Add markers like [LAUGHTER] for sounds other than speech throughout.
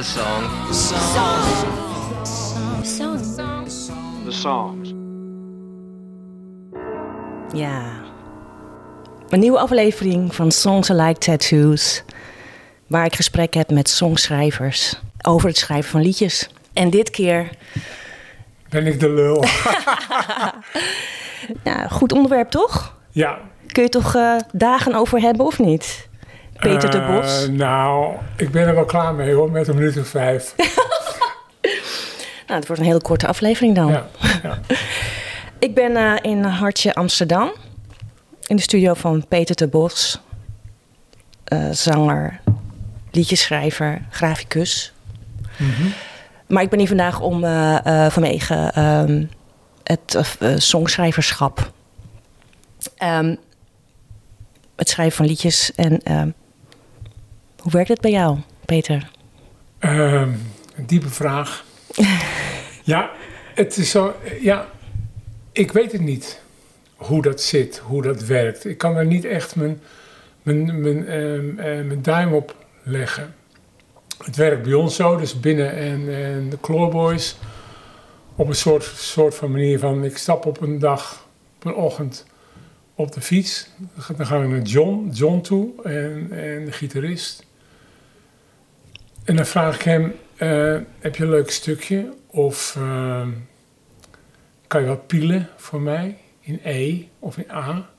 The song. The songs. Ja. Een nieuwe aflevering van Songs Alike Tattoos. Waar ik gesprek heb met songschrijvers over het schrijven van liedjes. En dit keer, Ben ik de lul? [LAUGHS] [LAUGHS] ja, goed onderwerp toch? ja. Kun je toch eh, dagen over hebben of niet? Peter de Eh, Bos. nou, ik ben er wel klaar mee hoor, met een minuut of vijf. [LAUGHS] Nou, het wordt een hele korte aflevering dan. Ja, ja. [LAUGHS] Ik ben eh, in Hartje Amsterdam. In de studio van Peter de Bos. Eh, zanger, liedjeschrijver, graficus. Mhm. Maar ik ben hier vandaag om vanwege ehm, het songschrijverschap. Ehm, het schrijven van liedjes. En ehm, hoe werkt het bij jou, Peter? Ehm, een diepe vraag. [LAUGHS] ja, het is zo. Ja, ik weet het niet hoe dat zit, hoe dat werkt. Ik kan er niet echt mijn, mijn, mijn, ehm, eh, mijn duim op leggen. Het werkt bij ons zo, dus binnen en, en de Clawboys. Op een soort, soort van manier van: ik stap op een dag, op een ochtend op de fiets. Dan gaan we naar John, John toe en, en de gitarist. En dan vraag ik hem: eh, Heb je een leuk stukje? Of eh, kan je wat pielen voor mij in E of in A?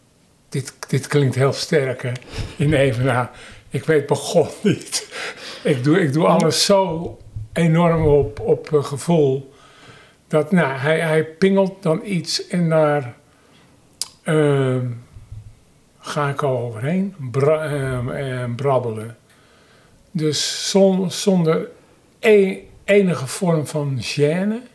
Dit, dit klinkt heel sterk? In E van A. Ik weet begon [LAUGHS] niet. Ik doe, ik doe alles zo enorm op, op eh, gevoel. Dat nou, hij, hij pingelt dan iets en daar ga ik al overheen bra- brabbelen. Dus zon- zonder e- enige vorm van gêne.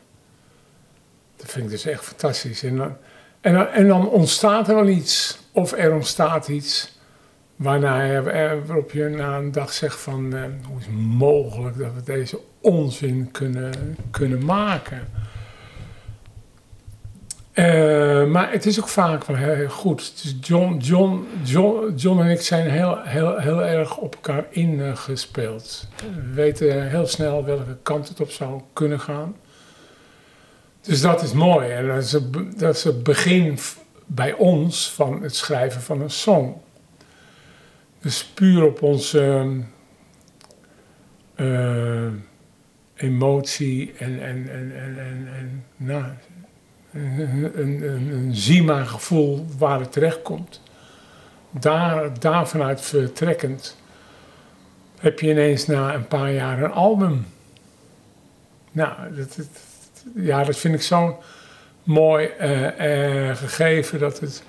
Dat vind ik dus echt fantastisch. En dan, en, dan, en dan ontstaat er wel iets, of er ontstaat iets, waarna je, waarop je na een dag zegt van, eh, hoe is het mogelijk dat we deze onzin kunnen, kunnen maken? Eh, maar het is ook vaak wel heel goed. John, John, John, John en ik zijn heel, heel, heel erg op elkaar ingespeeld. We weten heel snel welke kant het op zou kunnen gaan. Dus dat is mooi. Dat is het, dat is het begin bij ons van het schrijven van een song. Dus puur op onze eh, emotie en, en, en, en, en, en nou, een, een, een, Zima-gevoel waar het terecht komt. Daar, vanuit vertrekkend heb je ineens na een paar jaar een album. Nou, dat, dat- ja, dat vind ik zo'n mooi eh, eh, gegeven dat, het,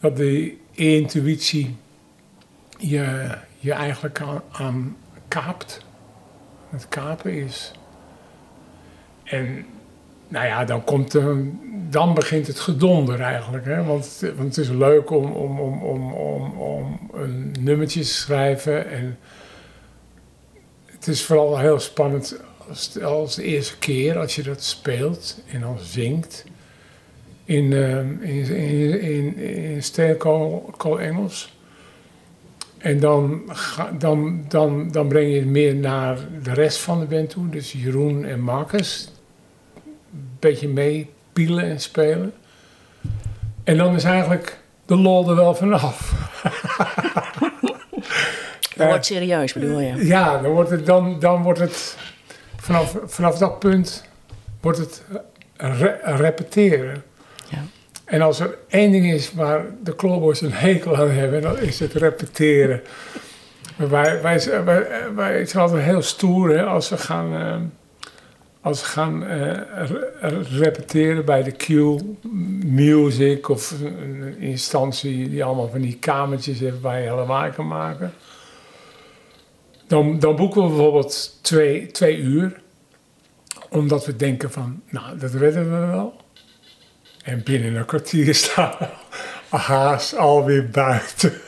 dat de intuïtie je, je eigenlijk aan, aan kaapt. Het kapen is. En nou ja, dan, komt, eh, dan begint het gedonder eigenlijk. Hè? Want, want het is leuk om, om, om, om, om, om een nummertje te schrijven. En het is vooral heel spannend als, als de eerste keer als je dat speelt en dan zingt. In, eh, in, in, in, in steenkool Engels. En dan, dan, dan, dan breng je het meer naar de rest van de band toe. Dus Jeroen en Marcus beetje mee pielen en spelen. En dan is eigenlijk de lol er wel vanaf. [LAUGHS] Dat wordt serieus, bedoel je? Ja, dan wordt het, dan, dan wordt het vanaf, vanaf dat punt wordt het re- repeteren. Ja. En als er één ding is waar de Clawboys een hekel aan hebben, dan is het repeteren. [LAUGHS] wij, wij, wij, wij zijn altijd heel stoer hè, als we gaan, eh, als gaan eh, re- repeteren bij de Q Music of een instantie die allemaal van die kamertjes heeft waar je lawaai kan maken. Dan, dan boeken we bijvoorbeeld twee, twee uur. Omdat we denken van, nou, dat redden we wel. En binnen een kwartier [LAUGHS] staan we haast alweer buiten. [LAUGHS]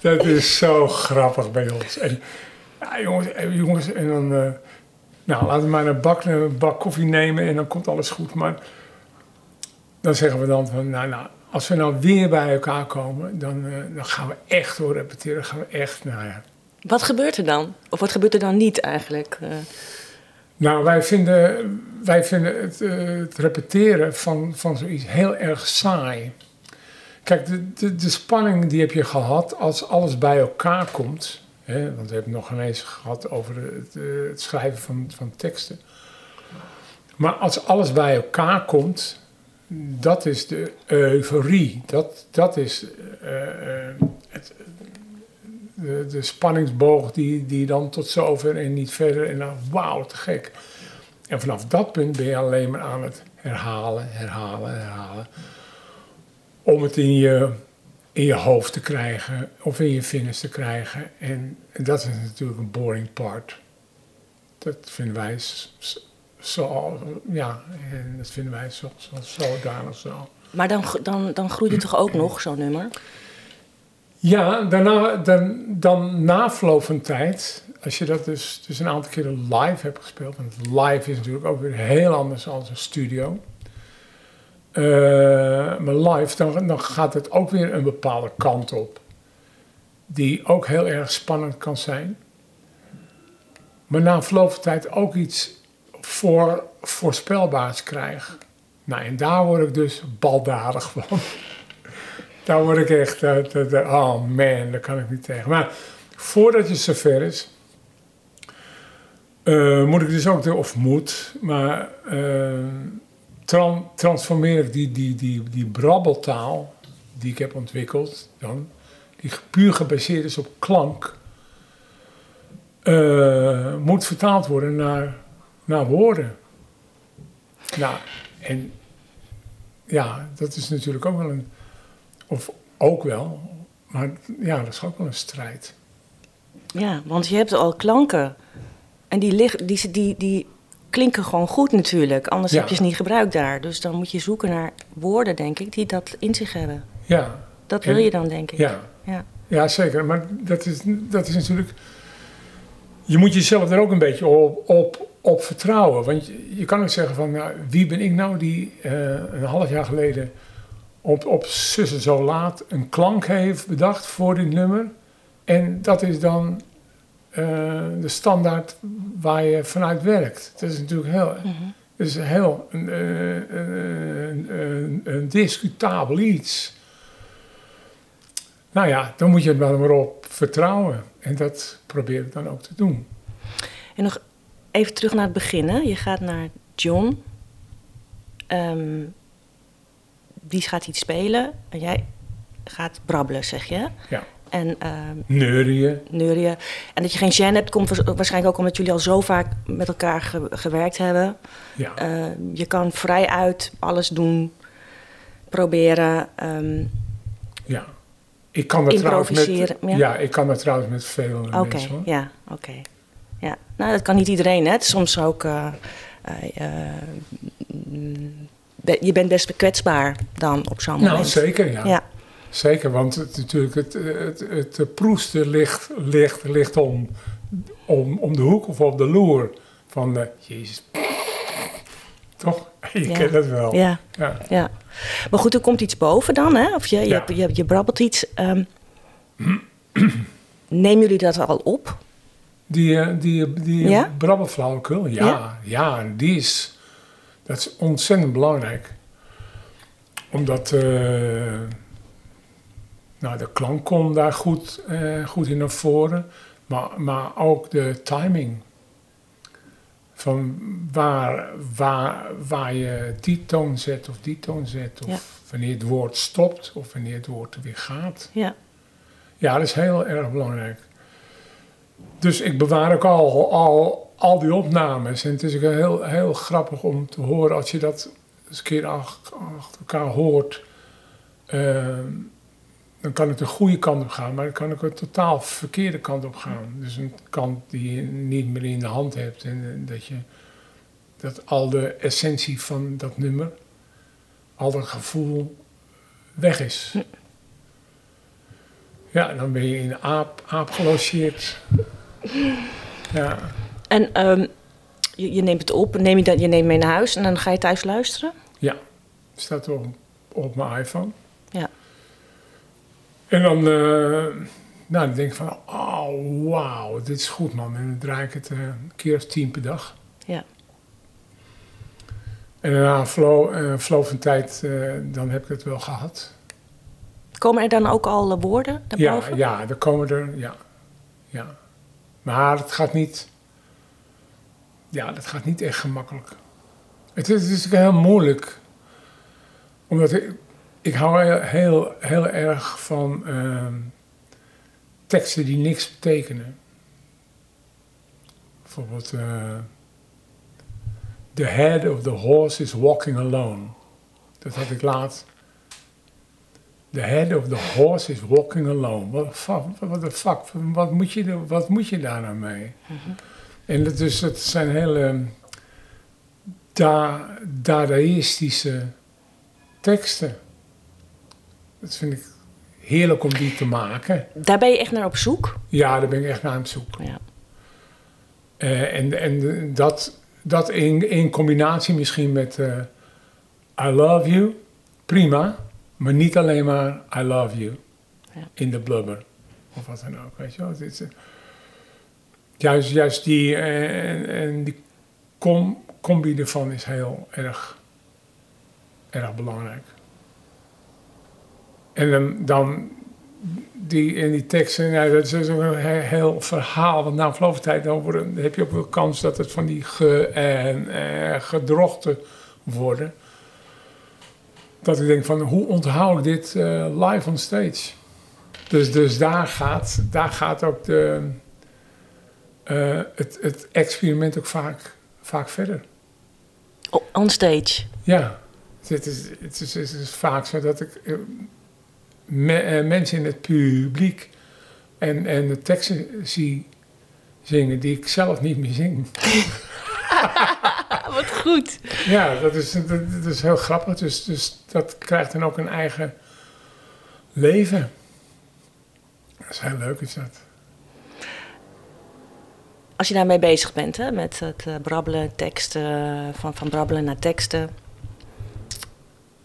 dat is zo grappig bij ons. En, ja, jongens, jongens, en dan... eh, nou, laten we maar een bak, een bak koffie nemen en dan komt alles goed. Maar dan zeggen we dan van, nou, nou als we nou weer bij elkaar komen, dan, eh, dan gaan we echt door repeteren. Dan gaan we echt, nou ja, Wat gebeurt er dan? Of wat gebeurt er dan niet eigenlijk? Uh... Nou, wij vinden, wij vinden het, uh, het, repeteren van, van zoiets heel erg saai. Kijk, de, de, de, spanning die heb je gehad als alles bij elkaar komt. Want we hebben het nog ineens gehad over het, het schrijven van, van teksten. Maar als alles bij elkaar komt, dat is de euforie. Dat, dat is uh, het, de, de, spanningsboog die, die dan tot zover en niet verder. En dan, wauw, te gek. En vanaf dat punt ben je alleen maar aan het herhalen, herhalen, herhalen. Om het in je, in je hoofd te krijgen of in je vingers te krijgen. En, dat is natuurlijk een boring part. Dat vinden wij zo, ja, en dat vinden wij zo, zo, zodanig zo. Maar dan, dan, dan groeit het toch ook nog, zo'n nummer? Ja, daarna, dan, dan na verloop van tijd, als je dat dus, dus een aantal keren live hebt gespeeld, want live is natuurlijk ook weer heel anders dan een studio. Uh, maar live, dan, dan gaat het ook weer een bepaalde kant op, die ook heel erg spannend kan zijn. Maar na verloop van tijd ook iets voor voorspelbaars krijg. Nou, en daar word ik dus baldadig van. [LAUGHS] daar word ik echt, uh, oh man, daar kan ik niet tegen. Maar voordat je zover is, uh, moet ik dus ook, de, of moet, maar tran, transformeer ik die, die, die, die brabbeltaal die ik heb ontwikkeld, dan, die puur gebaseerd is op klank, moet vertaald worden naar naar woorden. Nou, en ja, dat is natuurlijk ook wel een, of ook wel, maar ja, dat is ook wel een strijd. Ja, want je hebt al klanken. En die, liggen, die, die, die klinken gewoon goed natuurlijk. Anders heb je ze niet gebruikt daar. Dus dan moet je zoeken naar woorden, denk ik, die dat in zich hebben. Ja. Dat wil je dan, denk ik. Ja. ja. Ja, zeker. Maar dat is, dat is natuurlijk. Je moet jezelf er ook een beetje op, op op vertrouwen. Want je, je kan ook zeggen van, nou, wie ben ik nou die uh, een half jaar geleden op, op Sussen zo laat een klank heeft bedacht voor dit nummer. En dat is dan de standaard waar je vanuit werkt. Dat is natuurlijk heel, mm -hmm. dat is heel een, een, discutabel iets. Nou ja, dan moet je er wel maar op vertrouwen. En dat probeer ik dan ook te doen. En nog even terug naar het begin. Hè? Je gaat naar John. Um, die gaat iets spelen. En jij gaat brabbelen, zeg je. Ja. En, um, neurien. Neurien. En dat je geen gen hebt, komt waarschijnlijk ook omdat jullie al zo vaak met elkaar ge gewerkt hebben. Ja. Uh, je kan vrijuit alles doen, proberen. Um, ja. Ik kan dat trouwens met, ja? ja? ik kan dat trouwens met veel okay, mensen. Oké, ja, oké. Ja, nou, dat kan niet iedereen. Hè. Het is soms ook. Uh, uh, je bent best kwetsbaar dan op zo'n moment. Nou, zeker, ja. ja. Zeker, want het, natuurlijk, het, het, het, het proesten ligt, ligt, ligt om, om, om de hoek of op de loer. Van, uh, jezus, toch? [LAUGHS] Je ja. kent het wel. Ja. ja. Ja. Maar goed, er komt iets boven dan, hè? Of je, je, ja. je, je, brabbelt iets. [CLEARS THROAT] Um, nemen jullie dat al op? Die, die, die ja? brabbelflauwekul, ja, ja, die is, dat is ontzettend belangrijk. Omdat uh, nou, de klank komt daar goed, uh, goed in naar voren, maar, maar ook de timing. Van waar, waar, waar je die toon zet of die toon zet, of ja. wanneer het woord stopt of wanneer het woord er weer gaat. Ja, ja dat is heel erg belangrijk. Dus ik bewaar ook al, al, al die opnames. En het is ook heel, heel grappig om te horen als je dat eens een keer achter, elkaar hoort. Uh, dan kan het de goede kant op gaan, maar dan kan ook een totaal verkeerde kant op gaan. Dus een kant die je niet meer in de hand hebt. En dat, je, dat al de essentie van dat nummer, al dat gevoel weg is. Ja, dan ben je in aap, aap gelogeerd. Ja. En um, je, je, neemt het op, neem je, dat, je neemt mee naar huis en dan ga je thuis luisteren? Ja, staat op, op mijn iPhone. En dan, uh, nou, dan denk ik van, oh, wauw, dit is goed man. En dan draai ik het uh, een keer of tien per dag. Ja. En na een flow, flow van tijd, uh, dan heb ik het wel gehad. Komen er dan ook al woorden daarboven? Ja, ja, er komen er, ja. ja. Maar het gaat niet, ja, dat gaat niet echt gemakkelijk. Het is, het is heel moeilijk. Omdat ik, ik hou heel, heel, heel erg van uh, teksten die niks betekenen. Bijvoorbeeld, uh, The head of the horse is walking alone. Dat had ik laat. The head of the horse is walking alone. What the fuck? What the fuck? Wat, moet je, wat moet je daar nou mee? Mm -hmm. En dat, dus, het zijn hele da, dadaïstische teksten. Dat vind ik heerlijk om die te maken. Daar ben je echt naar op zoek? Ja, daar ben ik echt naar op zoek. Ja. Uh, en en dat, dat in, in combinatie misschien met uh, I love you, prima. Maar niet alleen maar I love you ja. in de blubber. Of wat dan ook, weet je wel. Het is, uh, juist, juist die, en, en die com, combi ervan is heel erg, erg belangrijk. En dan, dan die, in die teksten, ja, dat is ook een heel verhaal. Want na verloop van tijd dan, worden, heb je ook wel kans dat het van die ge, en, eh, gedrochten worden. Dat ik denk van, hoe onthoud ik dit uh, live on stage? Dus, dus daar, gaat, daar gaat ook de, uh, het, het experiment ook vaak, vaak verder. On stage? Ja. Het is, het is, het is vaak zo dat ik me, uh, mensen in het publiek en, en de teksten zie zingen die ik zelf niet meer zing. [LAUGHS] Wat goed. Ja, dat is, dat, is heel grappig. Dus, dus dat krijgt dan ook een eigen leven. Dat is heel leuk, is dat. Als je daarmee bezig bent, hè, met het uh, brabbelen, teksten, van, van brabbelen naar teksten.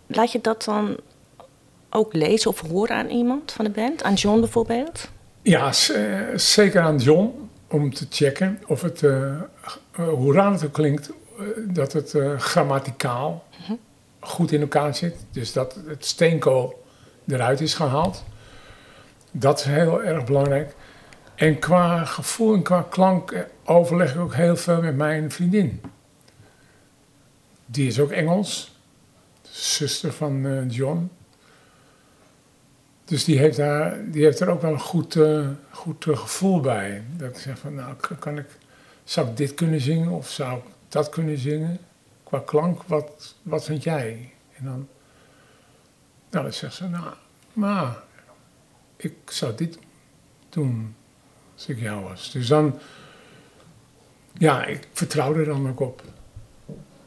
Laat je dat dan ook lezen of horen aan iemand van de band? Aan John bijvoorbeeld? Ja, zeker aan John. Om te checken of het, uh, hoe raar het ook klinkt, dat het grammaticaal -huh. goed in elkaar zit. Dus dat het steenkool eruit is gehaald. Dat is heel erg belangrijk. En qua gevoel en qua klank overleg ik ook heel veel met mijn vriendin. Die is ook Engels. Zuster van John. Dus die heeft, daar, die heeft er ook wel een goed, uh, goed uh, gevoel bij. Dat ik zeg van, nou, kan ik, zou ik dit kunnen zingen of zou ik dat kunnen zingen? Qua klank, wat, wat vind jij? En dan, nou, dan zegt ze, nou, maar ik zou dit doen als ik jou was. Dus dan, ja, ik vertrouw er dan ook op.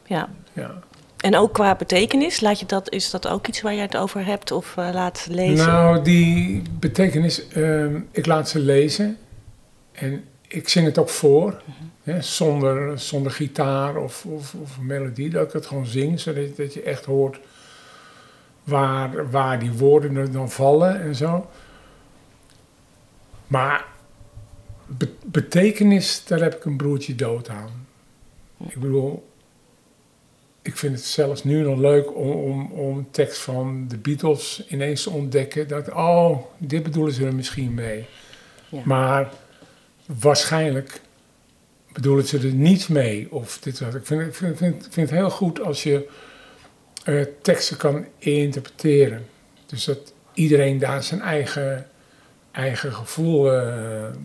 Ja. Ja. En ook qua betekenis, laat je dat, is dat ook iets waar je het over hebt of uh, laat lezen? Nou, die betekenis, uh, ik laat ze lezen en ik zing het ook voor, -hmm. hè, zonder, zonder gitaar of, of, of, melodie, dat ik het gewoon zing, zodat dat je echt hoort waar, waar die woorden er dan vallen en zo. Maar be betekenis, daar heb ik een broertje dood aan. Ik bedoel, ik vind het zelfs nu nog leuk om, om, om tekst van de Beatles ineens te ontdekken. Dat, oh, dit bedoelen ze er misschien mee. Ja. Maar waarschijnlijk bedoelen ze er niet mee. Of dit, ik vind, ik vind, vind, vind het heel goed als je uh, teksten kan interpreteren. Dus dat iedereen daar zijn eigen, eigen gevoel uh,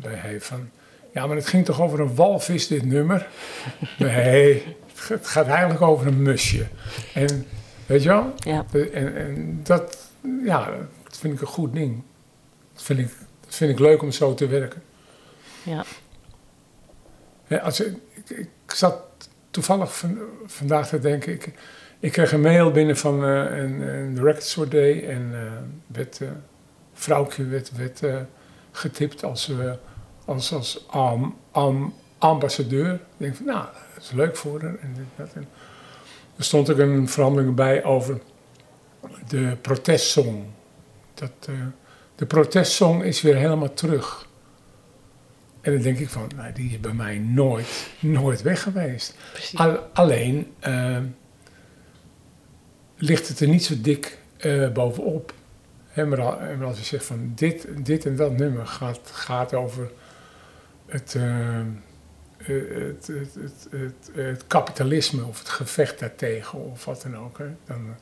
bij heeft. Van, ja, maar het ging toch over een walvis, dit nummer? [LAUGHS] Nee, het gaat eigenlijk over een musje. En weet je wel? Ja. En, en dat, ja, dat vind ik een goed ding. Dat vind ik, dat vind ik leuk om zo te werken. Ja. ja als, ik, ik zat toevallig van, vandaag te denken. Ik, ik kreeg een mail binnen van uh, een, een Record Store Day. En uh, werd, uh, vrouwtje werd, werd getipt als, als, als am, am, ambassadeur. Ik denk van, nou, is leuk voor haar. En dit, dat. En er stond ook een verhandeling bij over de protestsong. Dat, uh, de protestsong is weer helemaal terug. En dan denk ik van, nou, die is bij mij nooit, nooit weg geweest. alleen uh, ligt het er niet zo dik uh, bovenop. maar, als je zegt van dit, dit en dat nummer gaat, gaat over het, uh, het, het, het, het, kapitalisme of het gevecht daartegen of wat dan ook. Hè, dan,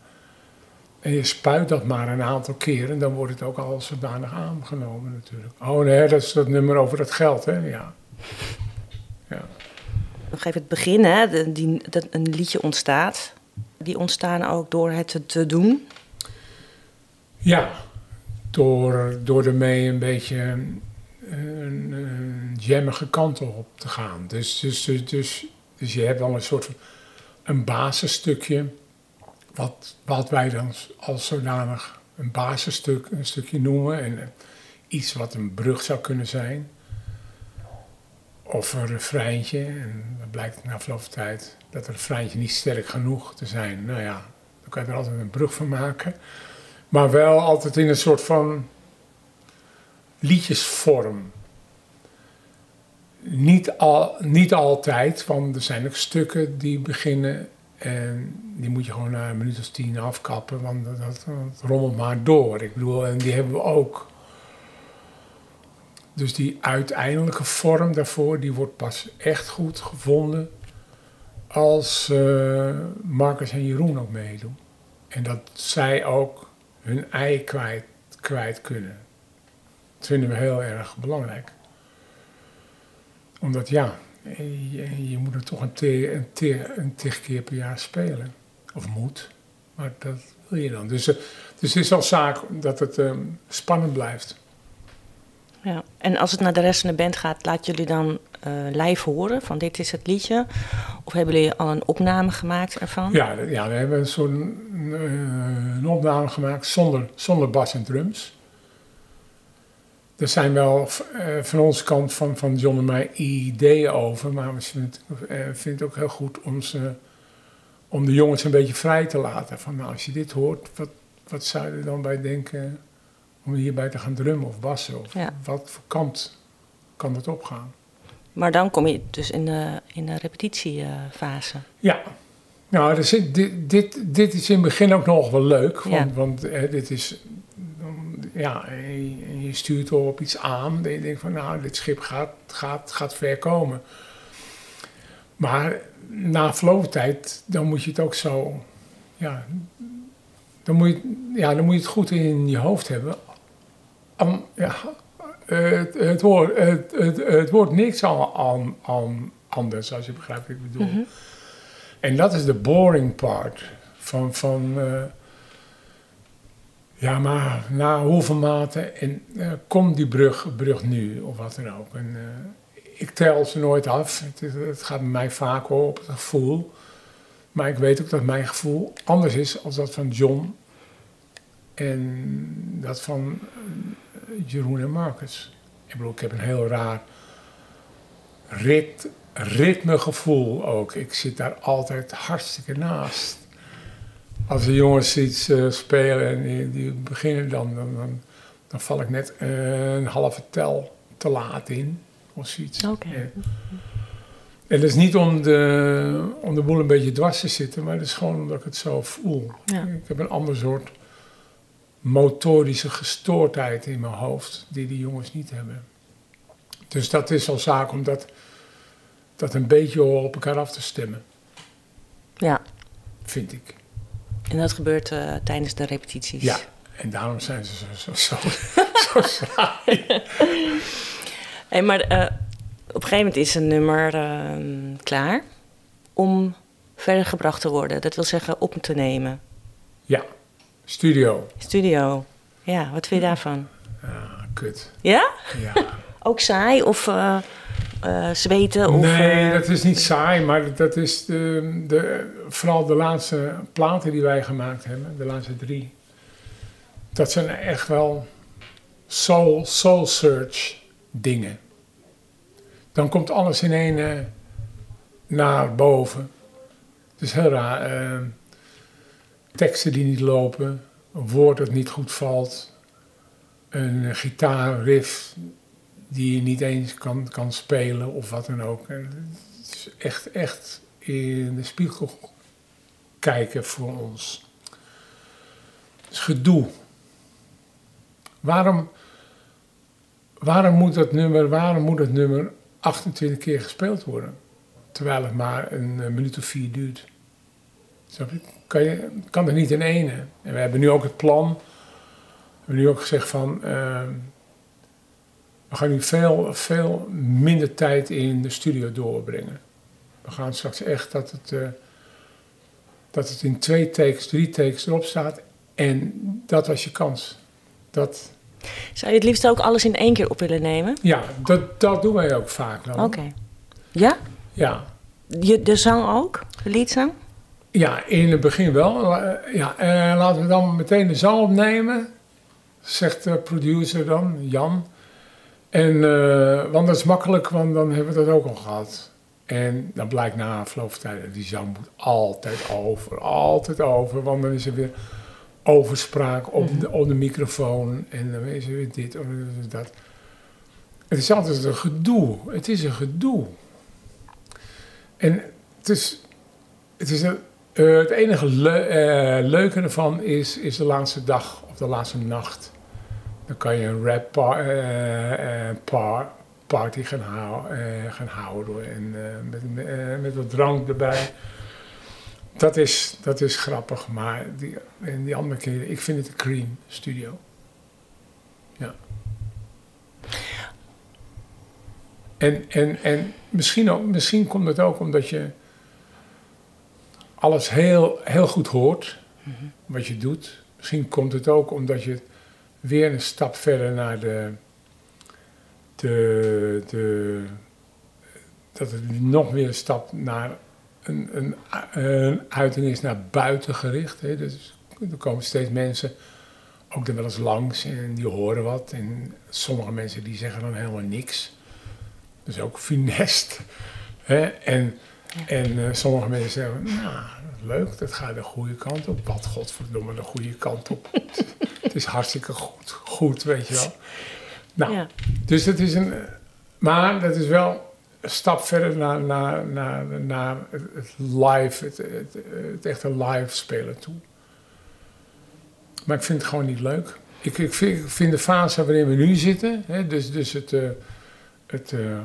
en je spuit dat maar een aantal keren, dan wordt het ook al zodanig aangenomen natuurlijk. Oh nee, dat is dat nummer over het geld, hè? Ja. ja. Nog even het begin, hè? Die, dat een liedje ontstaat. Die ontstaan ook door het te doen? Ja, door, door ermee een beetje een, een jammige kant op te gaan. Dus, dus, dus, dus, dus je hebt dan een soort van een basisstukje wat, wat wij dan als zodanig een basisstuk, een stukje noemen. En eh, iets wat een brug zou kunnen zijn. Of een refreintje. En dan blijkt na verloop van tijd dat een refreintje niet sterk genoeg te zijn. Nou ja, dan kan je er altijd een brug van maken. Maar wel altijd in een soort van liedjesvorm. Niet, al, niet altijd, want er zijn ook stukken die beginnen en die moet je gewoon na een minuut of tien afkappen, want dat, dat, rommelt maar door. Ik bedoel, en die hebben we ook. Dus die uiteindelijke vorm daarvoor, die wordt pas echt goed gevonden als uh, Marcus en Jeroen ook meedoen. En dat zij ook hun ei kwijt, kwijt kunnen. Dat vinden we heel erg belangrijk. Omdat ja, je, je moet er toch een, te, een, te, een tig keer per jaar spelen. Of moet. Maar dat wil je dan. Dus, uh, dus het is al zaak dat het uh, spannend blijft. Ja, en als het naar de rest van de band gaat, laat jullie dan uh, live horen van dit is het liedje? Of hebben jullie al een opname gemaakt ervan? Ja, ja we hebben zo'n een opname gemaakt zonder, zonder bas en drums er zijn wel uh, van onze kant, van, van John en mij, ideeën over. Maar we vinden het, uh, vinden het ook heel goed om, ze, om de jongens een beetje vrij te laten. Van nou, als je dit hoort, wat, wat zou je er dan bij denken om hierbij te gaan drummen of bassen? Of wat voor kant kan dat opgaan? Maar dan kom je dus in de, in de repetitiefase. Ja. Nou, dit, dit, dit is in het begin ook nog wel leuk. Want, want dit is ja, je, je stuurt op iets aan. En je denkt van, nou, dit schip gaat, gaat, gaat ver komen. Maar na verloop tijd, dan moet je het ook zo... Ja, dan moet je, ja, dan moet je het goed in je hoofd hebben. Um, ja, het, het, wordt, het, het, het wordt niks aan, aan, anders, als je begrijpt wat ik bedoel. Mm -hmm. En dat is de boring part van... van uh, ja, maar na hoeveel maten en uh, komt die brug, brug nu of wat dan ook. En, uh, ik tel ze nooit af. Het, het, gaat mij vaak op het gevoel. Maar ik weet ook dat mijn gevoel anders is als dat van John en dat van uh, Jeroen en Marcus. Ik ik heb een heel raar rit, ritmegevoel ook. Ik zit daar altijd hartstikke naast als de jongens iets uh, spelen en die, die beginnen dan, dan, dan, dan, val ik net uh, een halve tel te laat in of zoiets. Oké. Okay. En dat is niet om de, om de boel een beetje dwars te zitten, maar het is gewoon omdat ik het zo voel. Ja. Ik heb een ander soort motorische gestoordheid in mijn hoofd die die jongens niet hebben. Dus dat is al zaak om dat, dat een beetje op elkaar af te stemmen. Ja. Vind ik. En dat gebeurt uh, tijdens de repetities? Ja, en daarom zijn ze zo, zo, zo, [LAUGHS] saai. hey, maar uh, op een gegeven moment is een nummer uh, klaar om verder gebracht te worden. Dat wil zeggen op te nemen. Ja, studio. Studio. Ja, wat vind je daarvan? Ja, kut. Ja? Ja. [LAUGHS] Ook saai of uh, zweten? Of, nee, dat is niet saai, maar dat is de, de, vooral de laatste platen die wij gemaakt hebben, de laatste drie. Dat zijn echt wel soul, soul search dingen. Dan komt alles in één uh, naar boven. Het is heel raar. teksten die niet lopen, een woord dat niet goed valt een gitaarriff die je niet eens kan, kan spelen of wat dan ook. Het is echt, echt in de spiegel kijken voor ons. Het is gedoe. Waarom, waarom, moet dat nummer, waarom moet het nummer 28 keer gespeeld worden? Terwijl het maar een, minuut of vier duurt. Kan, je, kan er niet in ene. En we hebben nu ook het plan. We hebben nu ook gezegd van. Uh, we gaan nu veel, veel minder tijd in de studio doorbrengen. We gaan straks echt dat het, uh, dat het in twee takes, drie takes erop staat. En dat was je kans. Dat... Zou je het liefst ook alles in één keer op willen nemen? Ja, dat, dat doen wij ook vaak. Oké. Ja? Ja. Je, de zang ook? De liedzang? Ja, in het begin wel. Ja, uh, laten we dan meteen de zang opnemen, zegt de producer dan, Jan. En, uh, want dat is makkelijk, want dan hebben we dat ook al gehad. En dan blijkt na afloop van tijd, die zang moet altijd over, altijd over. Want dan is er weer overspraak op de, op de microfoon en dan is er weer dit of dat. Het is altijd een gedoe. Het is een gedoe. En het is, het, is uh, het enige le uh, leuke ervan is, is de laatste dag of de laatste nacht. Dan kan je een rap par, uh, par party gaan, hou, gaan houden en met, met wat drank erbij. Dat is, dat is grappig, maar die, en die andere keer, ik vind het een cream studio. Ja. En, en, en misschien, ook, misschien komt het ook omdat je alles heel, heel goed hoort, wat je doet. Misschien komt het ook omdat je weer een stap verder naar de, de, de dat het nog weer een stap naar een, een, uiting is naar buiten gericht. Hè. Dus er komen steeds mensen ook er wel eens langs en die horen wat. En sommige mensen die zeggen dan helemaal niks. Dus ook funest. Hè? En, en uh, sommige mensen zeggen, nou, leuk, dat gaat de goede kant op. Wat godverdomme de goede kant op. [LAUGHS] het is hartstikke goed, goed, weet je wel. Nou, ja. dus het is een... Maar dat is wel een stap verder naar, naar, naar, naar het live, het, het, het echte live spelen toe. Maar ik vind het gewoon niet leuk. Ik, ik, vind, ik vind, de fase waarin we nu zitten, hè, dus, dus het, uh, het uh,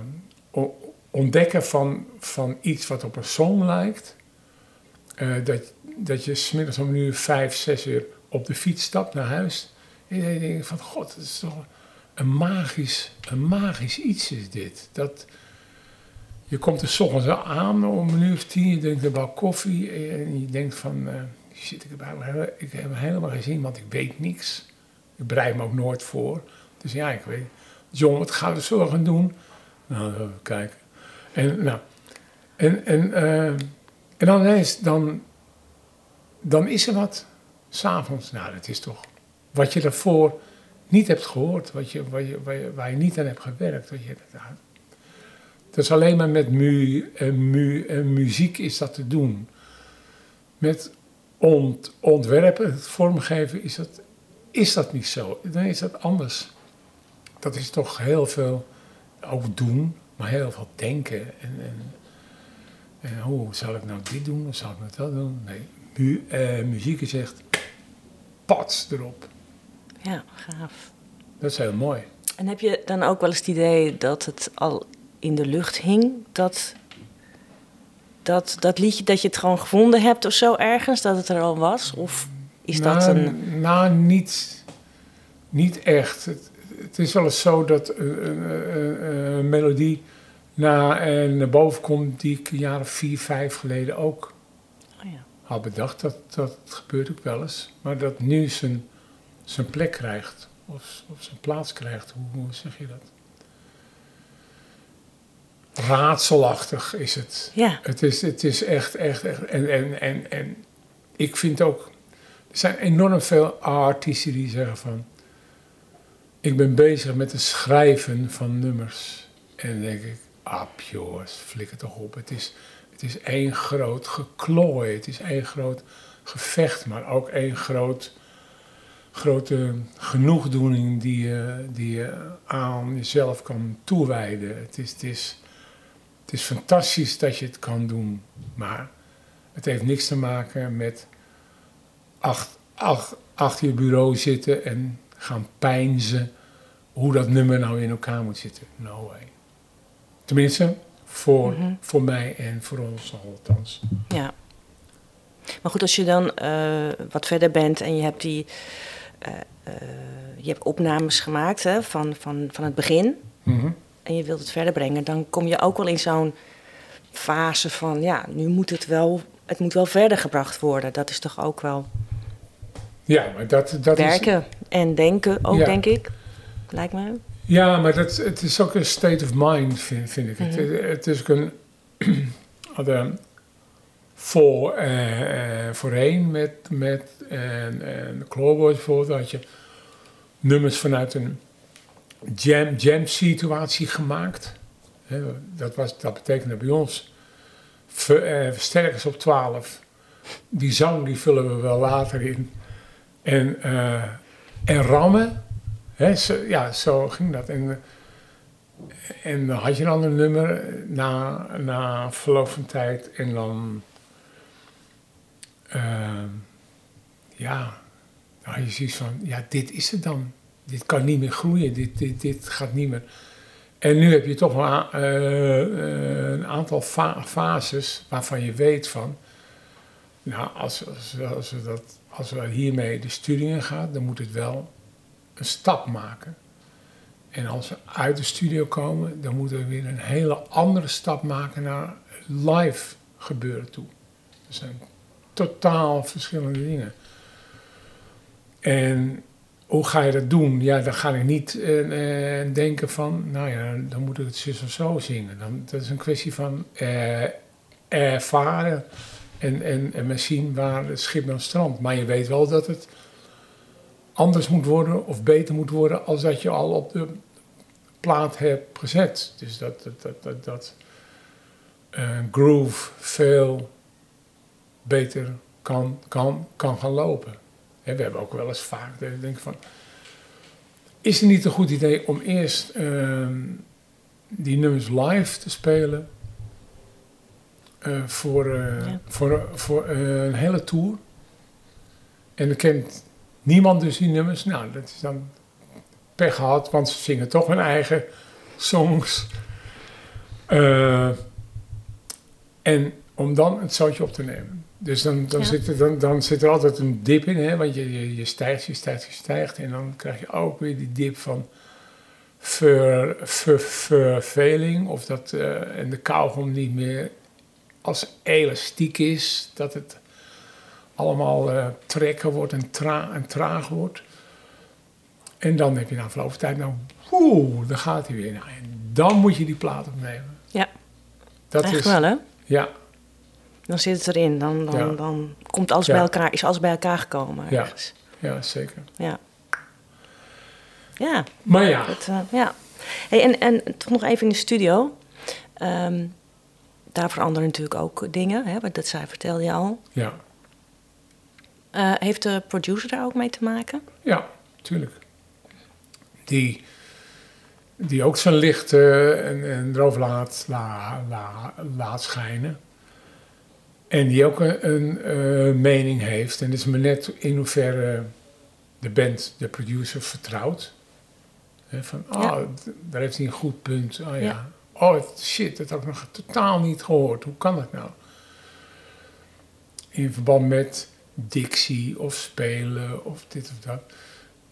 ontdekken van, van iets wat op een song lijkt, uh, dat, dat je smiddags om nu vijf, zes uur op de fiets stapt naar huis. En je denkt van, god, dat is toch een magisch, een magisch iets is dit. Dat, je komt er s ochtends aan om een uur of tien, je drinkt een bak koffie en je denkt van, uh, shit, ik heb, ik heb helemaal geen zin, want ik weet niks. Ik bereid me ook nooit voor. Dus ja, ik weet, John, wat gaan we zo gaan doen? Nou, even kijken. En, nou, en, en, uh, en dan ineens, dan, dan is er wat, s'avonds. Nou, dat is toch wat je daarvoor niet hebt gehoord, wat je, waar, je, waar, je, niet aan hebt gewerkt. Wat je, dat is alleen maar met mu, en mu, en muziek is dat te doen. Met ont, ontwerpen, het vormgeven, is dat, is dat niet zo. Dan is dat anders. Dat is toch heel veel ook doen, maar heel veel denken. En, en, en hoe zal ik nou dit doen of zal ik nou dat doen? Nee, mu, eh, muziek is echt pats erop. Ja, gaaf. Dat is heel mooi. En heb je dan ook wel eens het idee dat het al in de lucht hing, dat, dat, dat liedje dat je het gewoon gevonden hebt of zo ergens, dat het er al was? Of is nou, dat een... Nou, niet, niet echt. Het, het is wel eens zo dat een, melodie na, en naar boven komt die ik een jaar of vier, vijf geleden ook oh ja. had bedacht. Dat, dat gebeurt ook wel eens. Maar dat nu zijn, zijn plek krijgt, of, of zijn plaats krijgt, hoe, hoe zeg je dat? raadselachtig is het. Ja. Het is, het is echt, echt, echt. En, en, en, en ik vind ook. Er zijn enorm veel artiesten die zeggen van. Ik ben bezig met het schrijven van nummers. En dan denk ik, ah jongens, flikker toch op. Het is, het is één groot geklooi. Het is één groot gevecht, maar ook één groot grote genoegdoening die je, die je aan jezelf kan toewijden. Het is, het, is, het is fantastisch dat je het kan doen, maar het heeft niks te maken met acht, acht, achter je bureau zitten en gaan pijnzen hoe dat nummer nou in elkaar moet zitten. No way. Tenminste, voor, Mhm. voor mij en voor ons althans. Ja. Maar goed, als je dan eh, wat verder bent en je hebt die. eh, je hebt opnames gemaakt hè, van, van, van het begin. Mhm. En je wilt het verder brengen, dan kom je ook wel in zo'n fase van ja, nu moet het wel. Het moet wel verder gebracht worden. Dat is toch ook wel Ja, maar dat, dat is... werken en denken ook, Ja. denk ik. Lijkt me. Ja, maar dat, het is ook een state of mind, vind, vind ik. Mhm. het, het is ook een... [CLEARS THROAT] hadden voor, eh, eh, voorheen met, met en, en Clawboys bijvoorbeeld had je nummers vanuit een jam, jam situatie gemaakt. Dat, was, dat betekende bij ons ver, eh, versterkers op 12. Die zang die vullen we wel later in. En, eh, en rammen. Hè, ja, zo ging dat. En, en dan had je een nummer na, na verloop van tijd. En dan... eh, ja, dan had je zoiets van... Ja, dit is het dan. Dit kan niet meer groeien. Dit, dit, dit gaat niet meer... En nu heb je toch a- eh, eh, een aantal fa- fases waarvan je weet van... Nou, als, als, als, we dat, als we hiermee de studie in gaan, dan moet het wel een stap maken. En als we uit de studio komen, dan moeten we weer een hele andere stap maken naar live gebeuren toe. Dat zijn totaal verschillende dingen. En hoe ga je dat doen? Ja, dan ga ik niet eh, eh, denken van, nou ja, dan moet ik het zus of zo zingen. Dan, dat is een kwestie van eh, ervaren en, en, en zien waar het schip dan strandt. Maar je weet wel dat het anders moet worden of beter moet worden als dat je al op de plaat hebt gezet. Dus dat, dat, dat, dat, dat eh, groove veel beter kan, kan, kan gaan lopen. We hebben ook wel eens vaak dat ik denk van... Is het niet een goed idee om eerst ehm, die nummers live te spelen... eh, voor, eh, Ja. voor, voor eh, een hele tour. En dan kent niemand dus die nummers. Nou, dat is dan pech gehad, want ze zingen toch hun eigen songs. En om dan het zoutje op te nemen. Dus dan, dan, Ja. zit, er, dan, dan zit er altijd een dip in, hè, want je, je, je stijgt, je stijgt, je stijgt. En dan krijg je ook weer die dip van ver, ver, verveling. Of dat en de kauwgom niet meer als elastiek is. Dat het allemaal eh, trekken wordt en, tra en traag wordt. En dan heb je na verloop van tijd, nou, oeh, dan gaat hij weer. Nou, en dan moet je die plaat opnemen. Ja. Dat Echt is, wel, hè? Ja, Dan zit het erin. Dan, dan, Ja. dan komt alles Ja. bij elkaar, is alles bij elkaar gekomen Ja. ergens. ja, zeker. Ja. Ja, Maar ja, eh, ja. Hey, en, en toch nog even in de studio. Ehm, daar veranderen natuurlijk ook dingen, hè, want dat zei, vertelde je al. ja, Eh, heeft de producer daar ook mee te maken? ja, tuurlijk. Die, die ook zijn licht en, en erover laat, la, la- laat schijnen. En die ook een, een eh, mening heeft. En het is maar net in hoeverre de band de producer vertrouwt. Van, oh, Ja. d- daar heeft hij een goed punt. Oh ja. Ja. Oh shit, dat heb ik nog totaal niet gehoord. Hoe kan dat nou? In verband met dictie of spelen of dit of dat.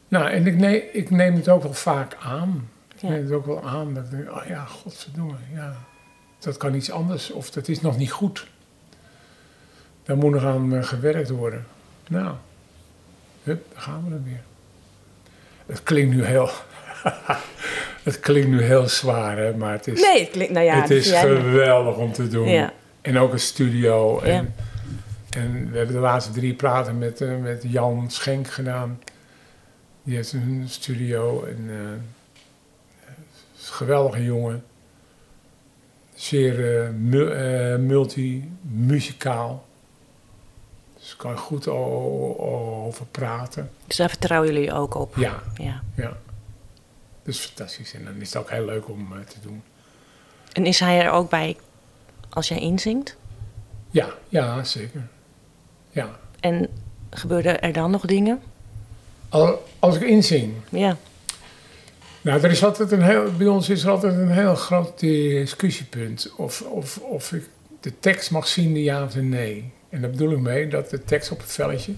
Nou, en ik neem, ik neem het ook wel vaak aan. Ik neem het ook wel aan. Dat ik denk, oh ja, godverdomme, ja. Dat kan iets anders of dat is nog niet goed. Daar moet nog aan eh, gewerkt worden. Nou, hup, daar gaan we dan weer. Het klinkt nu heel... [LAUGHS] het klinkt nu heel zwaar, hè, maar het is, Nee, het klinkt, nou ja, het is geweldig om te doen. Ja. En ook een studio. En, Ja. en we hebben de laatste drie praten met, eh, met Jan Schenk gedaan. Die heeft een studio. En, eh, is een geweldige jongen. Zeer eh, mu- eh, multi-muzikaal. Dus Dus kan je goed over praten. Dus daar vertrouwen jullie ook op? Ja, ja. ja. Dus fantastisch. En dan is het ook heel leuk om eh, te doen. En is hij er ook bij als jij inzingt? Ja, ja, zeker. Ja. En gebeuren er dan nog dingen? Al- Als ik inzing, Ja. Nou, er is altijd een heel, bij ons is er altijd een heel groot discussiepunt. Of, of, of ik de tekst mag zien, ja of nee. En daar bedoel ik mee dat de tekst op het velletje,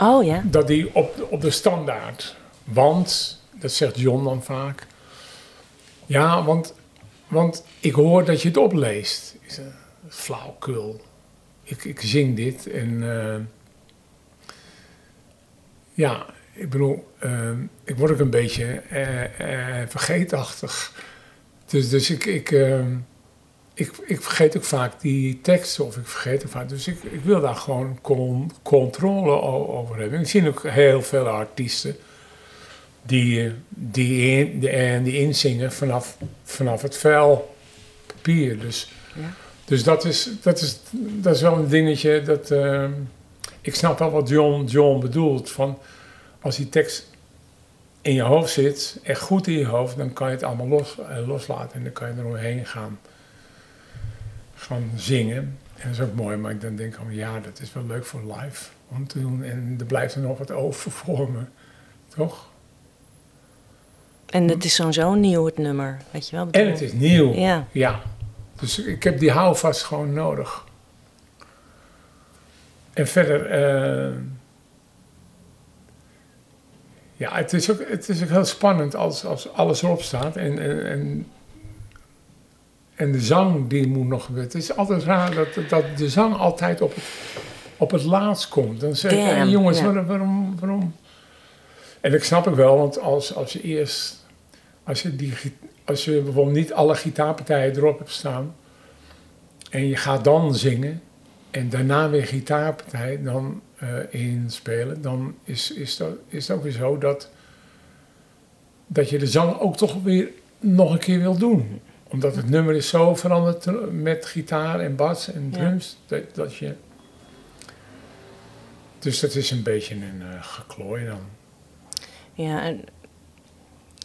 Oh ja. dat die op, op de standaard. Want, dat zegt John dan vaak. Ja, want, want ik hoor dat je het opleest. Zeg, flauwkul. Ik, ik zing dit en... eh, ja, ik bedoel, eh, ik word ook een beetje eh, vergeetachtig. Dus, dus ik, ik, ik, ik vergeet ook vaak die teksten of ik vergeet ook vaak. Dus ik, ik wil daar gewoon con- controle over hebben. Ik zie ook heel veel artiesten die, die, in, en die inzingen vanaf, vanaf het vel papier. Dus, Ja. dus dat, is, dat, is, dat is wel een dingetje dat... eh, ik snap wel wat John, John bedoelt. Van als die tekst in je hoofd zit, echt goed in je hoofd, dan kan je het allemaal los, eh, loslaten en dan kan je eromheen gaan, gaan zingen. En dat is ook mooi, maar ik dan denk ik, ja, dat is wel leuk voor live om te doen. En er blijft er nog wat over voor me, toch? En het is sowieso nieuw, het nummer. Weet je wel? En het is nieuw. Ja. Ja. Dus ik heb die houvast gewoon nodig. En verder, eh, ja, het is, ook, het is ook heel spannend als, als alles erop staat. En, en, en, en de zang die moet nog gebeuren. Het is altijd raar dat, dat de zang altijd op het, op het laatst komt. Dan zeg hey, jongens, ja. waarom, waarom, waarom? En ik snap het wel, want als, als je eerst, als je, die, als je bijvoorbeeld niet alle gitaarpartijen erop hebt staan. En je gaat dan zingen en daarna weer gitaarpartij dan eh, inspelen, dan is, is, dat, is het ook weer zo dat, dat je de zang ook toch weer nog een keer wil doen. Omdat het nummer is zo veranderd met gitaar en bas en Ja. drums, dat, dat je... Dus dat is een beetje een eh geklooi dan. Ja, en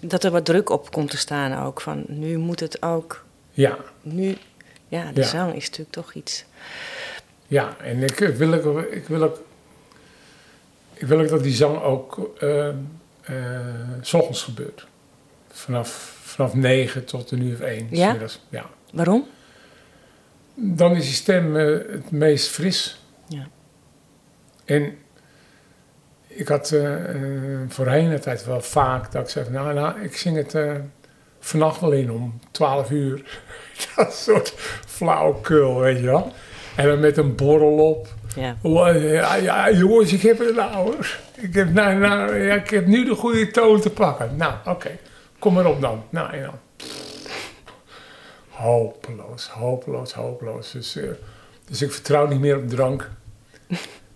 dat er wat druk op komt te staan ook. Van nu moet het ook. Ja, Nu, ja, de Ja. zang is natuurlijk toch iets. ja. En ik wil ook, ik wil ook, ik wil ook dat die zang ook eh, s ochtends gebeurt. Vanaf, vanaf 9 tot een uur of 1. Ja? ja. Waarom? Dan is die stem eh, het meest fris. Ja. En ik had eh, voorheen de tijd wel vaak dat ik zei: van, Nou, nou, ik zing het eh, vannacht wel in om 12 uur. [LAUGHS] dat soort flauwkul, weet je wel. En dan met een borrel op. Ja. Oh, Ja, ja, jongens, ik heb het nou hoor. Ik heb, nou, nou, ja, ik heb nu de goede toon te pakken. Nou, oké. Kom maar op dan. Nou, en dan. Hopeloos, hopeloos, hopeloos. Dus, dus ik vertrouw niet meer op drank.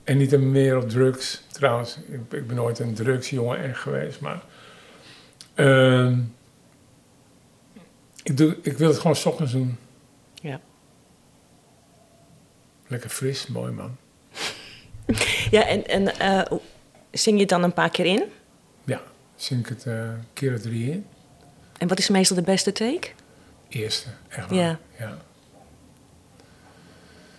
en niet meer op drugs. Trouwens, ik, ik ben nooit een drugsjongen echt geweest, maar... ehm, ik, doe, ik wil het gewoon 's ochtends doen. Ja. Lekker fris, mooi man. [LAUGHS] Ja, en, en eh, zing je het dan een paar keer in? Ja, zing ik het een keer of drie in. En wat is meestal de beste take? Eerste, echt waar. Ja. ja.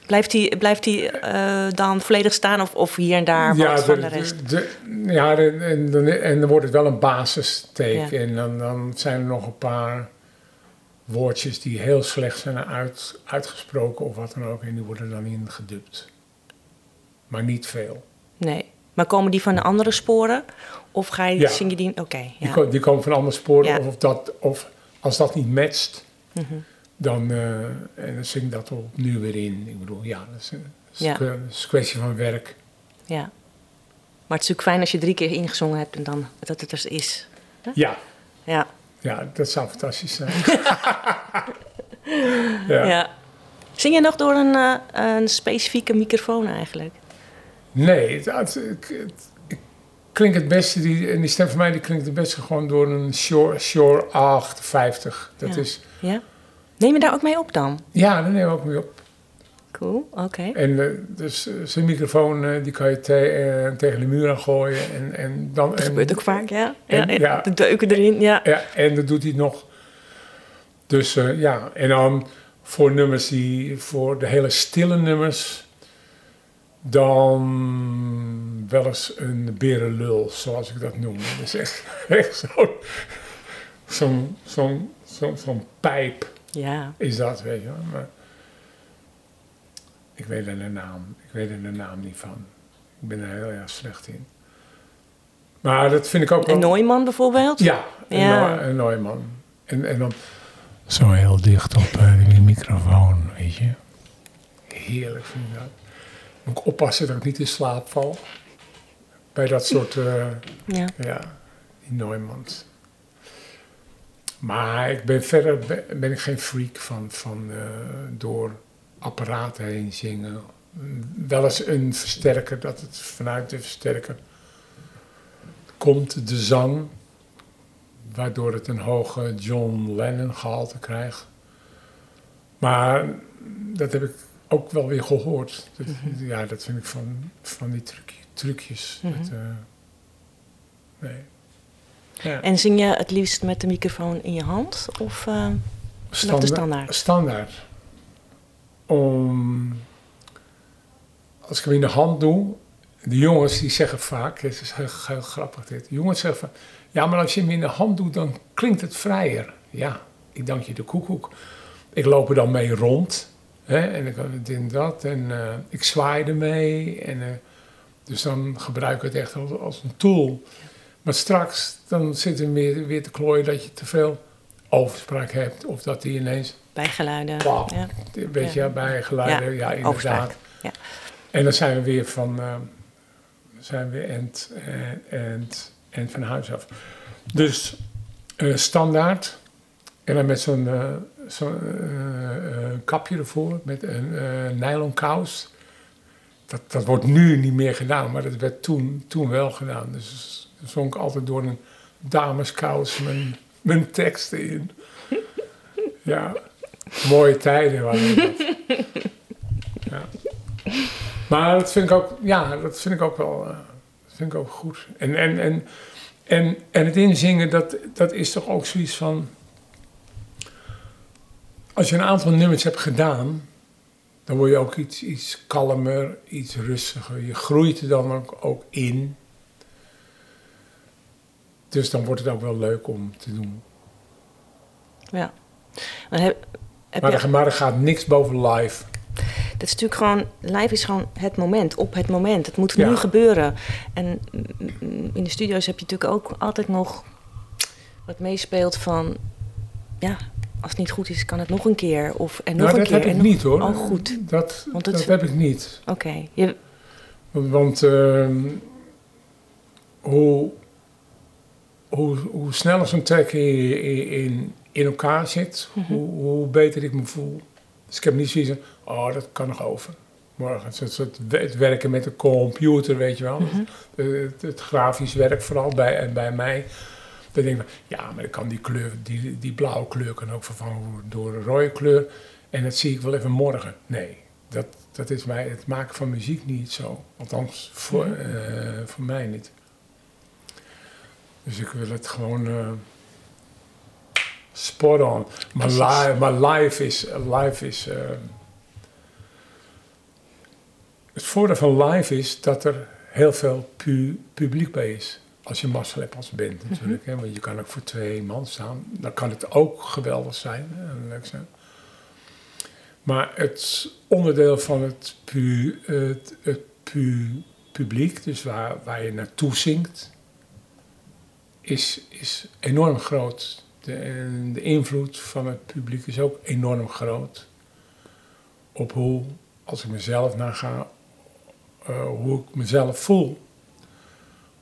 Blijft die, blijft die eh, dan volledig staan of, of hier en daar wat van de rest? de- ja en, dan, en dan wordt het wel een basistake. Ja. En dan, dan zijn er nog een paar woordjes die heel slecht zijn uit, uitgesproken of wat dan ook. En die worden dan ingedubt. Maar niet veel. Nee. Maar komen die van de andere sporen? Of ga je, Ja. zing je die... Oké, Die, ja. ko- die komen van andere sporen. Ja. Of, of, dat, of als dat niet matcht, Mhm. Dan, eh, en dan zing ik dat opnieuw weer in. Ik bedoel, ja, dat is, dat is Ja. een que- dat is een kwestie van werk. ja. Maar het is natuurlijk fijn als je drie keer ingezongen hebt en dan dat het er is. Ja, Ja. ja dat zou fantastisch zijn. [LAUGHS] [LAUGHS] ja. Zing je nog door een, eh, een specifieke microfoon eigenlijk? Nee, het, het, het- het- beste, die, en die stem van mij die klinkt het beste gewoon door een Shure, Shure 850. Dat Ja. is, Ja? Neem je daar ook mee op dan? ja, daar nemen we ook mee op. Cool, oké. En eh, dus eh, zijn microfoon eh, die kan je te- tegen de muur aan gooien. En, en dan, Dat en, gebeurt ook vaak, ja. en- ja. De deuken erin, ja. Ja, en dat doet hij nog. Dus ja, en dan voor nummers die, voor de hele stille nummers, dan wel eens een berenlul, zoals ik dat noem. Dat is echt, [LAUGHS] echt zo'n zo'n zo'n zo'n pijp Ja, is dat, weet je wel. Maar ik weet er de naam, ik weet er de naam niet van. Ik ben er heel erg slecht in. Maar dat vind ik ook wel... en Neumann bijvoorbeeld? Ja, een, Ja. Een Neumann. En, en dan zo heel dicht op eh, die microfoon, weet je. Heerlijk vind ik dat. Moet ik oppassen dat ik niet in slaap val. Bij dat soort, eh, Ja. ja, die Neumanns. Maar ik ben verder ben, ik geen freak van, van eh, door apparaten heen zingen. Wel eens een versterker, dat het vanuit de versterker komt de zang, waardoor het een hoge John Lennon gehalte krijgt. Maar dat heb ik ook wel weer gehoord. Dat, Ja, dat vind ik van, van die truc, trucjes. Mhm. Dat, eh, nee. Ja. En zing je het liefst met de microfoon in je hand? Of eh, met de standaard? Standaard. Om, als ik hem in de hand doe, de jongens die zeggen vaak, het is heel, heel grappig dit, de jongens zeggen van, ja, maar als je hem in de hand doet, dan klinkt het vrijer. Ja, ik dank je de koekoek. Ik loop er dan mee rond, hè, en ik dit en dat, en eh, ik zwaai ermee, en eh, dus dan gebruik ik het echt als, als een tool. Maar straks, dan zit er weer, weer te klooien dat je te veel overspraak hebt, of dat die ineens Bijgeluiden. Pap. Ja. een beetje Ja. bij geluiden, ja, inderdaad. ja. En dan zijn we weer van, eh, zijn we end, eh, end, end van huis af. Dus eh, standaard. En dan met zo'n zo'n, eh, eh, kapje ervoor, met een nylon kous. Dat, dat wordt nu niet meer gedaan, maar dat werd toen, toen wel gedaan. Dus er zong ik altijd door een dameskous mijn, mijn teksten in. Ja, mooie tijden waren dat. Ja. Maar dat vind ik ook, ja, dat vind ik ook wel, eh, vind ik ook goed. En, en, en, en, en het inzingen, dat, dat is toch ook zoiets van, als je een aantal nummers hebt gedaan, dan word je ook iets, iets kalmer, iets rustiger. Je groeit er dan ook, ook in. Dus dan wordt het ook wel leuk om te doen. ja. Maar heb, heb Maar er, maar er gaat niks boven live. dat is natuurlijk gewoon, live is gewoon het moment, op het moment. Het moet Ja. nu gebeuren. En in de studio's heb je natuurlijk ook altijd nog wat meespeelt van, ja, als het niet goed is, kan het nog een keer. Of en nog nou, een dat keer. heb ik nog- niet hoor. Oh, goed. Dat, Want dat heb ik niet. Oké. Je- Want ehm, hoe, hoe, hoe sneller zo'n track in, in, in, elkaar zit, Mhm. hoe, hoe beter ik me voel. Dus ik heb niet zoiets van, oh, dat kan nog over. Morgen, het, het, het werken met de computer, weet je wel. Mhm. Het, het grafisch werk vooral bij, en bij mij. Dan denk ik, ja, maar ik kan die kleur, die, die blauwe kleur kan ook vervangen worden door een rode kleur. En dat zie ik wel even morgen. Nee, dat, dat is mij, het maken van muziek niet zo. Althans, voor, eh, voor mij niet. Dus ik wil het gewoon eh spot on. Maar, live, maar live is, live is eh, het voordeel van live is dat er heel veel pu- publiek bij is. Als je mazzel hebt als band natuurlijk. hè, want je kan ook voor twee man staan. Dan kan het ook geweldig zijn hè, en leuk zijn. Maar het onderdeel van het, pu, het, het pu- publiek, dus waar, waar je naartoe zingt, is, is enorm groot. De, de invloed van het publiek is ook enorm groot. Op hoe, als ik mezelf naga, eh, hoe ik mezelf voel.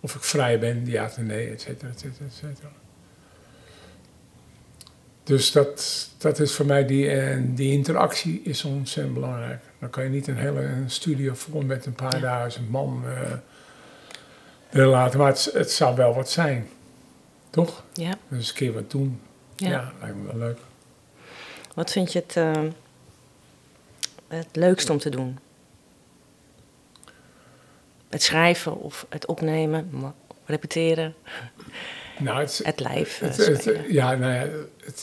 Of ik vrij ben, ja of nee, et cetera, et cetera, et cetera. Dus dat, dat is voor mij, die, eh, die interactie is ontzettend belangrijk. Dan kan je niet een hele een studio vol met een paar duizend man erin laten. Maar het, het zou wel wat zijn. Toch? ja. Dus een keer wat doen. Ja. Ja, lijkt me wel leuk. Wat vind je het, eh, het leukste om te doen? Het schrijven of het opnemen, repeteren, Nou, het, het lijf eh, het- het- spelen. ja, nou ja, het,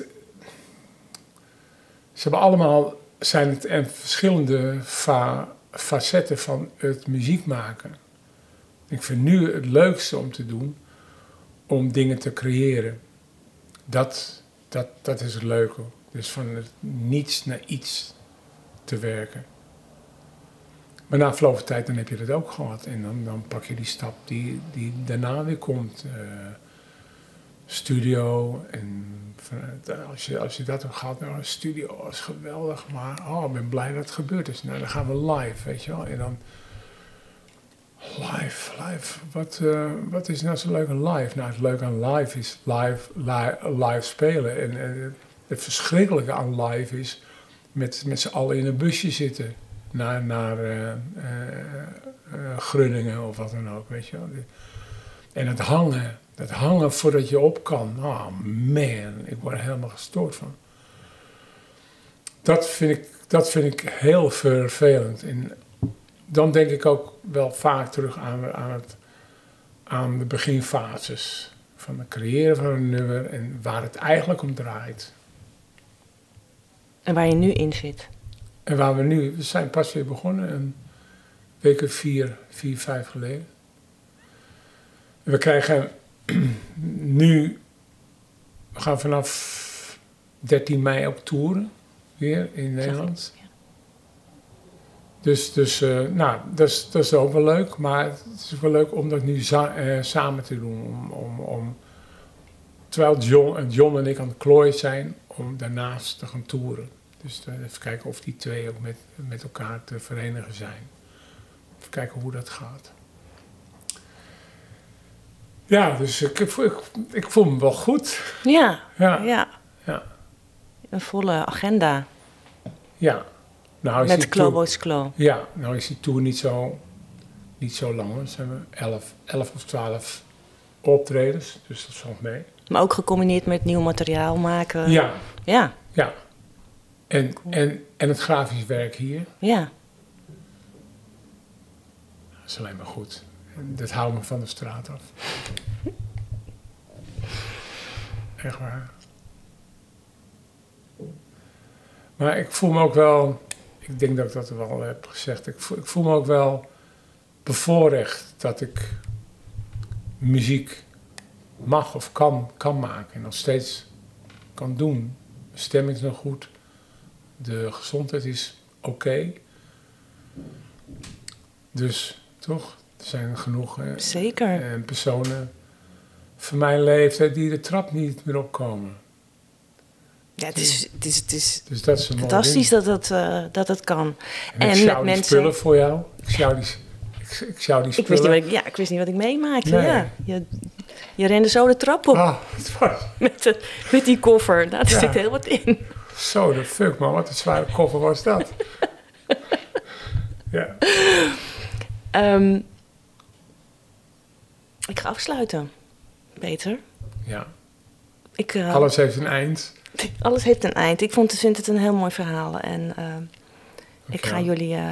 ze hebben allemaal, zijn het en verschillende fa- facetten van het muziek maken. Ik vind nu het leukste om te doen, om dingen te creëren. Dat, dat, dat is het leuke. Dus van niets naar iets te werken. Maar na verloop van tijd dan heb je dat ook gehad. En dan, dan pak je die stap die, die daarna weer komt. Eh, studio. En vanuit- als, je, als je dat hebt gehad, nou, een studio is geweldig. Maar oh, ik ben blij dat het gebeurd is. Nou, dan gaan we live, weet je wel. En dan live, live. Wat, eh, wat is nou zo leuk aan live? Nou, het leuke aan live is live, live, spelen. En, het verschrikkelijke aan live is met, met z'n allen in een busje zitten. Naar, naar Groningen of wat dan ook, weet je wel. En het hangen, het hangen voordat je op kan. Oh man, ik word er helemaal gestoord van. Dat vind ik, dat vind ik heel vervelend. En dan denk ik ook wel vaak terug aan, aan, het, aan de beginfases. Van het creëren van een nummer en waar het eigenlijk om draait. En waar je nu in zit. En waar we nu, we zijn pas weer begonnen, een week of vier, vier, vijf geleden. En we krijgen [CLEARS THROAT] nu, we gaan vanaf 13 mei op toeren, weer in Nederland. Dus, dus eh, nou, dat is, dat is ook wel leuk, maar het is wel leuk om dat nu eh, samen te doen. Om, om, om, terwijl John, en John en ik aan het klooien zijn, om daarnaast te gaan toeren. Dus eh, even kijken of die twee ook met, met elkaar te verenigen zijn. Even kijken hoe dat gaat. Ja, dus ik, voel- ik, ik voel me wel goed. Ja, Ja, ja. ja. Een volle agenda. ja. Nou met Klobo's Klo. Ja, nou is die tour niet zo, niet zo lang. hoor. Ze hebben 11, 11 of 12 optredens, dus dat valt mee. Maar ook gecombineerd met nieuw materiaal maken. Ja, Ja, ja. En, en, en het grafisch werk hier, ja. dat is alleen maar goed. Dat houdt me van de straat af. Echt waar. Maar ik voel me ook wel, ik denk dat ik dat wel heb gezegd, ik voel, ik voel me ook wel bevoorrecht dat ik muziek mag of kan, kan maken en nog steeds kan doen. Mijn stem is nog goed, de gezondheid is oké. Dus toch, er zijn genoeg eh, Zeker. en personen van mijn leeftijd die de trap niet meer opkomen. Ja, het is, het is, het is Dus dat is fantastisch ding. dat het, eh, dat het kan. En, en ik met mensen- spullen voor jou. Ik sjouw die, ik, ik sjouw die Ik spullen. wist, niet wat ik, ja, ik wist niet wat ik meemaakte. Nee. Ja. Je, je rende zo de trap op Ah, het was [LAUGHS] met, de, met die koffer. Ja. zit heel wat in. zo de fuck man, wat een zware koffer was dat. [LAUGHS] ja, Ehm, ik ga afsluiten, Peter. ja. Ik, eh, alles heeft een eind. [LAUGHS] alles heeft een eind. Ik vond, vind het een heel mooi verhaal. En eh, ik ga jullie eh,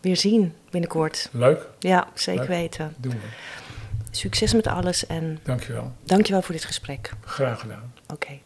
weer zien binnenkort. Leuk, Ja, zeker Leuk. weten. doen we. Succes met alles en Dankjewel. dankjewel voor dit gesprek. Graag gedaan. Oké.